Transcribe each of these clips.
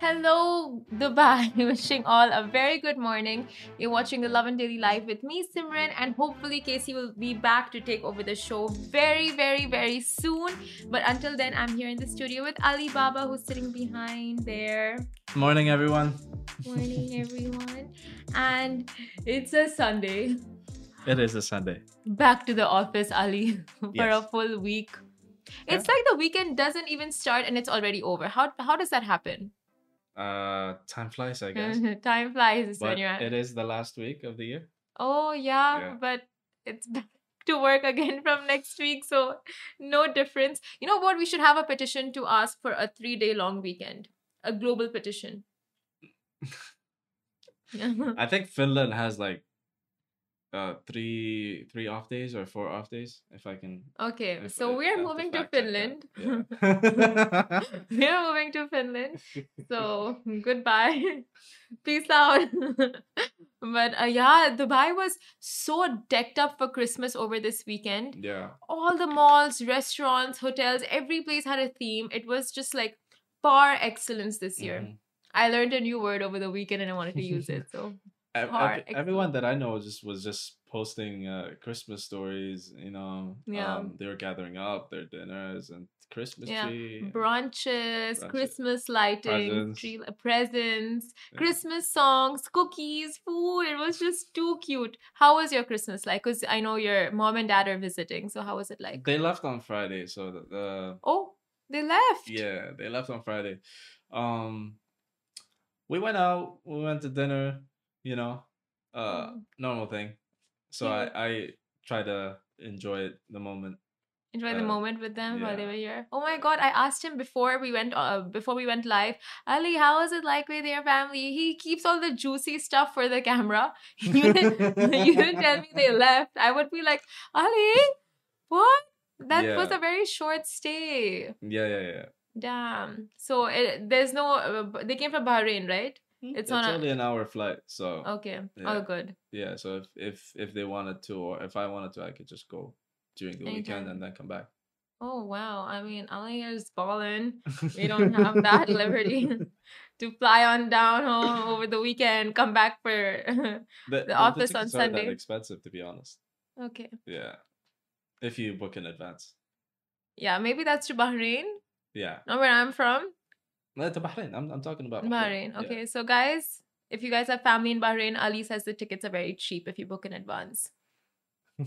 Hello, Dubai. Wishing all a very good morning. You're watching the Lovin Daily Life with me, Simran, and hopefully Casey will be back to take over the show very, very, very soon. But until then, I'm here in the studio with Ali Baba, who's sitting behind there. Morning, everyone. Morning, everyone. And it's a Sunday. It is a Sunday. Back to the office, Ali, for Yes. a full week. It's like the weekend doesn't even start and it's already over. How how does that happen? Uh, time flies, I guess. Time flies when but you're it is the last week of the year. Oh yeah, Yeah. but it's back to work again from next week, so no difference. You know what? We should have a petition to ask for a three-day long weekend, a global petition. I think Finland has like uh three three off days or four off days, if I can. okay, if so we're moving to. Finland. Yeah. we're moving to Finland. So goodbye. Peace out. but uh, yeah, Dubai was so decked up for Christmas over this weekend. yeah. all the malls, restaurants, hotels, every place had a theme. It was just like par excellence this year. Mhm. I learned a new word over the weekend and I wanted to use it. So Ev- everyone that I know just was just posting uh Christmas stories. You know, Yeah. um, they were gathering up their dinners and Christmas Yeah. tree. brunches, Brunches. Christmas lighting, Presents. tree presents, Yeah. Christmas songs, cookies, food. It was just too cute. How was your Christmas like? Because I know your mom and dad are visiting. So how was it like? They left on Friday, so the, the oh, they left. Yeah, they left on Friday. Um, we went out. We went to dinner. You know, uh, Mm. normal thing. So Yeah. I I try to enjoy it the moment. enjoy the Uh, moment with them while they yeah. were here. Oh my god, I asked him before we went uh, before we went live, Ali, how is it like with your family? He keeps all the juicy stuff for the camera. You didn't, you didn't tell me they left. I would be like, Ali, what? That was a very short stay. Yeah, yeah, yeah. Damn. So it, there's no. Uh, they came from Bahrain, right? Mm-hmm. It's It's on a- only an hour flight, so Okay. Oh, yeah. Oh, good. yeah. So if if if they wanted to, or if I wanted to, I could just go during the weekend and then come back. Oh wow. I mean, Ali is balling. We don't have that liberty to fly on down home over the weekend, come back for. The, office on tickets aren't Sunday. That expensive, to be honest. okay. Yeah, if you book in advance. Yeah, maybe that's to Bahrain, Yeah, not where I'm from. No, to Bahrain. I'm I'm talking about Bahrain. Yeah. Okay, so guys, if you guys have family in Bahrain, Ali says the tickets are very cheap if you book in advance.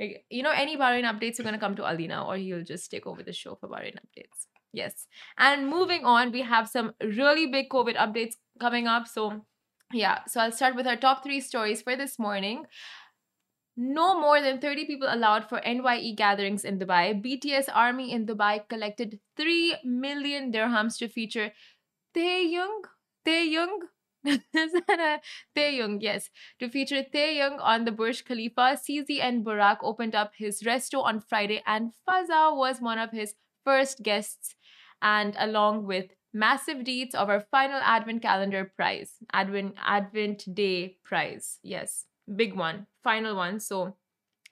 Like, you know, any Bahrain updates are going to come to Ali now, or he'll just take over the show for Bahrain updates. Yes. And moving on, we have some really big COVID updates coming up. So, yeah. So, I'll start with our top three stories for this morning. No more than 30 people allowed for NYE gatherings in Dubai. BTS Army in Dubai collected 3 million dirhams to feature Taeyong. Taeyong? Is that a Taeyong? Yes to feature Taehyung on the Burj Khalifa, CZN Burak opened up his resto on Friday, and Fazza was one of his first guests, and along with massive deeds of our final Advent calendar prize, Advent Advent Day prize. Yes, big one, final one. So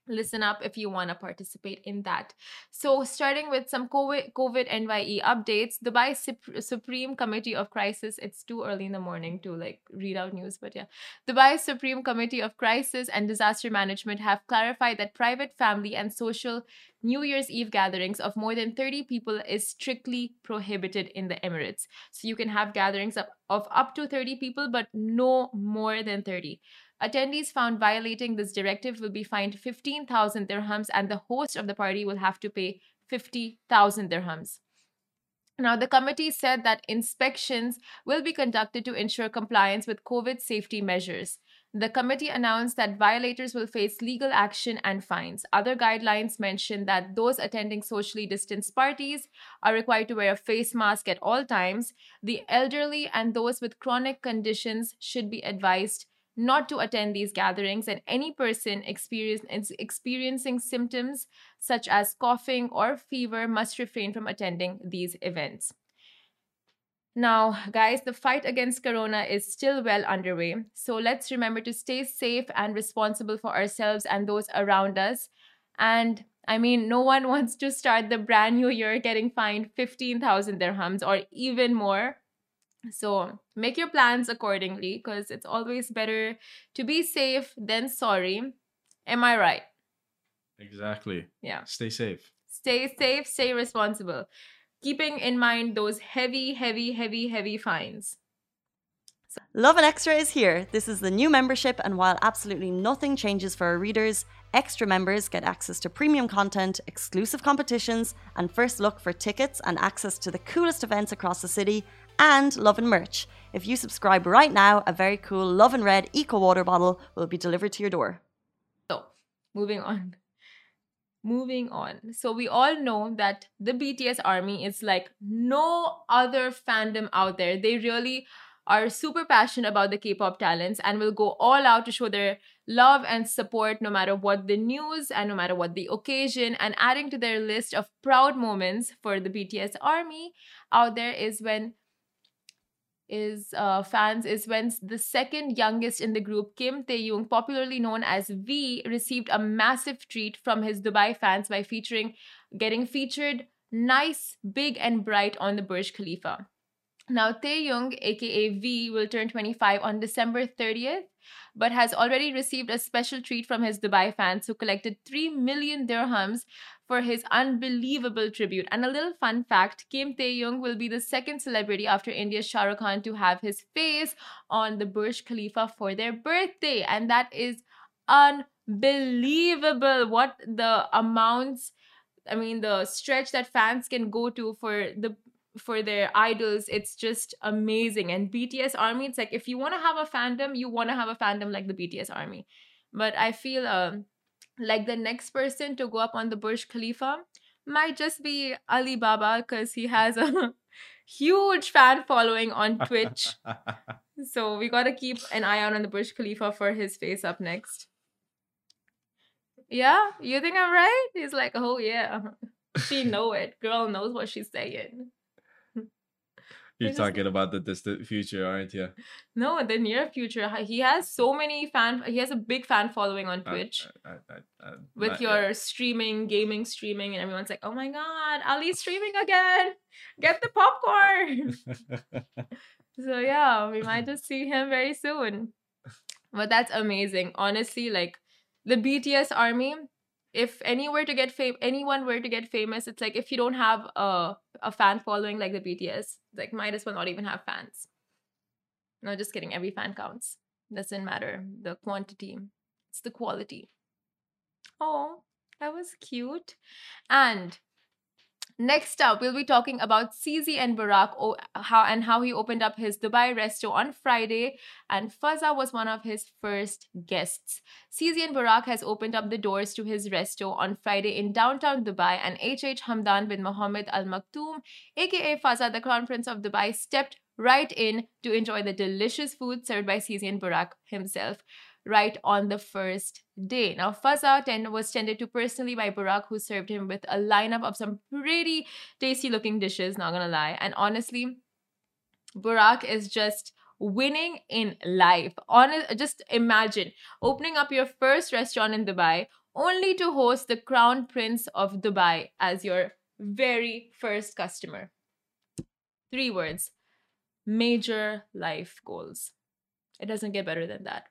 listen up if you want to participate in that. So, starting with some COVID, COVID NYE updates, Dubai Sup- Supreme Committee of Crisis. It's too early in the morning to like read out news, but yeah. Dubai Supreme Committee of Crisis and Disaster Management have clarified that private family and social New Year's Eve gatherings of more than 30 people is strictly prohibited in the Emirates. So you can have gatherings of, of up to 30 people, but no more than 30. Attendees found violating this directive will be fined 15,000 dirhams, and the host of the party will have to pay 50,000 dirhams. Now, the committee said that inspections will be conducted to ensure compliance with COVID safety measures. The committee announced that violators will face legal action and fines. Other guidelines mention that those attending socially distanced parties are required to wear a face mask at all times. The elderly and those with chronic conditions should be advised not to attend these gatherings, and any person experience, experiencing symptoms such as coughing or fever must refrain from attending these events. Now, guys, the fight against corona is still well underway. So let's remember to stay safe and responsible for ourselves and those around us. And I mean, no one wants to start the brand new year getting fined 15,000 dirhams or even more. So make your plans accordingly because it's always better to be safe than sorry. Am I right? Exactly. Yeah. Stay safe. Stay safe, stay responsible, keeping in mind those heavy, heavy, heavy, heavy fines. Lovin Extra is here. This is the new membership, and while absolutely nothing changes for our readers, extra members get access to premium content, exclusive competitions, and first look for tickets and access to the coolest events across the city, and Lovin merch. If you subscribe right now, a very cool Lovin Red Eco Water bottle will be delivered to your door. So, moving on. Moving on. So, we all know that the BTS army is like no other fandom out there. They really are super passionate about the K pop talents and will go all out to show their love and support no matter what the news and no matter what the occasion. And adding to their list of proud moments for the BTS army out there is when is uh, fans is when the second youngest in the group, Kim Taehyung, popularly known as V, received a massive treat from his Dubai fans by featuring getting featured nice, big, and bright on the Burj Khalifa. Now, Taehyung, aka V, will turn 25 on December 30th, but has already received a special treat from his Dubai fans who collected 3 million dirhams for his unbelievable tribute. And a little fun fact Kim Taehyung will be the second celebrity after India's Shah Rukh Khan to have his face on the Burj Khalifa for their birthday. And that is unbelievable. What the amounts, I mean, the stretch that fans can go to for the for their idols it's just amazing and bts army it's like if you want to have a fandom you want to have a fandom like the bts army but i feel um like the next person to go up on the burj khalifa might just be ali baba because he has a huge fan following on twitch. So we got to keep an eye out on the burj khalifa for his face up next. Yeah? You think i'm right? He's like oh yeah. She know it. Girl knows what she's saying You're talking about the distant future, aren't you? No, the near future. He has so many fan. He has a big fan following on Twitch uh, uh, uh, with your yet. streaming, gaming, streaming, and everyone's like, "Oh my god, Ali's streaming again! Get the popcorn!" so yeah, we might just see him very soon. But that's amazing. Honestly, like the BTS army. If any were to get fame, anyone were to get famous, it's like if you don't have a a fan following like the BTS, like might as well not even have fans. No, just kidding. Every fan counts. Doesn't matter the quantity. It's the quality. Oh, that was cute. And next up, we'll be talking about CZN Burak how and how he opened up his Dubai resto on Friday, and Fazza was one of his first guests. CZN Burak has opened up the doors to his resto on Friday in downtown Dubai, and HH Hamdan bin Mohammed Al Maktoum, aka Fazza, the crown prince of Dubai, stepped right in to enjoy the delicious food served by CZN Burak himself right on the first day. Now, Fazza ten- was tended to personally by Burak, who served him with a lineup of some pretty tasty looking dishes, not gonna lie. And honestly, Burak is just winning in life. Honest, just imagine opening up your first restaurant in Dubai only to host the crown prince of Dubai as your very first customer. Three words major life goals. It doesn't get better than that.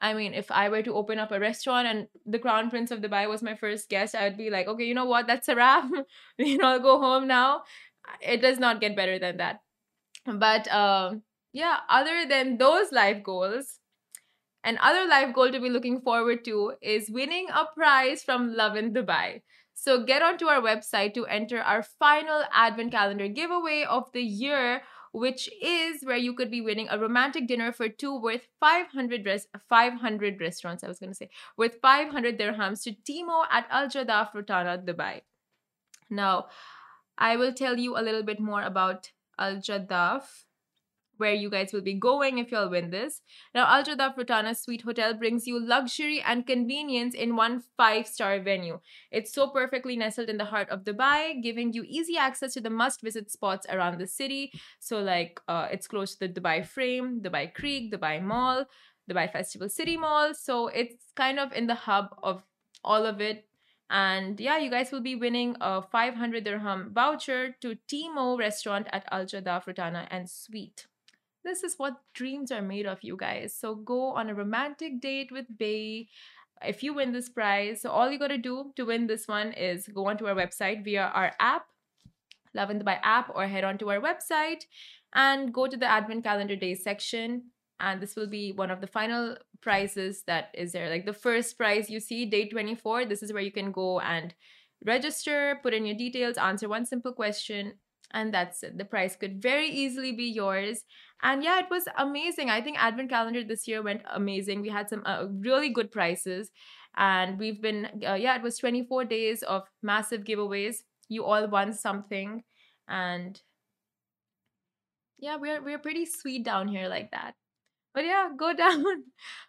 I mean, if I were to open up a restaurant and the Crown Prince of Dubai was my first guest, I would be like, okay, you know what? That's a wrap. you know, I'll go home now. It does not get better than that. But um, yeah, other than those life goals, another life goal to be looking forward to is winning a prize from Lovin Dubai. So get onto our website to enter our final advent calendar giveaway of the year which is where you could be winning a romantic dinner for two worth 500 res- 500 restaurants I was going to say with 500 dirhams to Timo at Al Jadaf Rotana Dubai. Now, I will tell you a little bit more about Al Jadaf where you guys will be going if y'all win this. Now, Al Jadaf Rotana Suite Hotel brings you luxury and convenience in one five star venue. It's so perfectly nestled in the heart of Dubai, giving you easy access to the must visit spots around the city. So, like, uh, it's close to the Dubai Frame, Dubai Creek, Dubai Mall, Dubai Festival City Mall. So, it's kind of in the hub of all of it. And yeah, you guys will be winning a 500 dirham voucher to Timo restaurant at Al Jadaf Rotana and Suite. This is what dreams are made of, you guys. So go on a romantic date with Bay if you win this prize. So all you got to do to win this one is go onto our website via our app, Lovin Dubai app, or head onto our website and go to the Advent Calendar Days section. And this will be one of the final prizes that is there. Like the first prize you see, day 24, this is where you can go and register, put in your details, answer one simple question, and that's it. The prize could very easily be yours. And yeah, it was amazing. I think Advent Calendar this year went amazing. We had some uh, really good prices. And we've been, uh, yeah, it was 24 days of massive giveaways. You all won something. And yeah, we're, we're pretty sweet down here like that. But yeah, go down,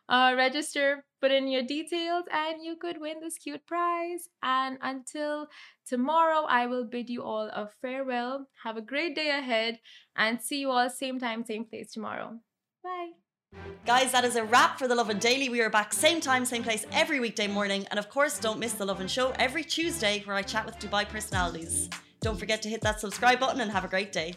uh, register, put in your details, and you could win this cute prize. And until tomorrow, I will bid you all a farewell. Have a great day ahead, and see you all same time, same place tomorrow. Bye. Guys, that is a wrap for the Lovin Daily. We are back same time, same place every weekday morning. And of course, don't miss the Lovin Show every Tuesday where I chat with Dubai personalities. Don't forget to hit that subscribe button and have a great day.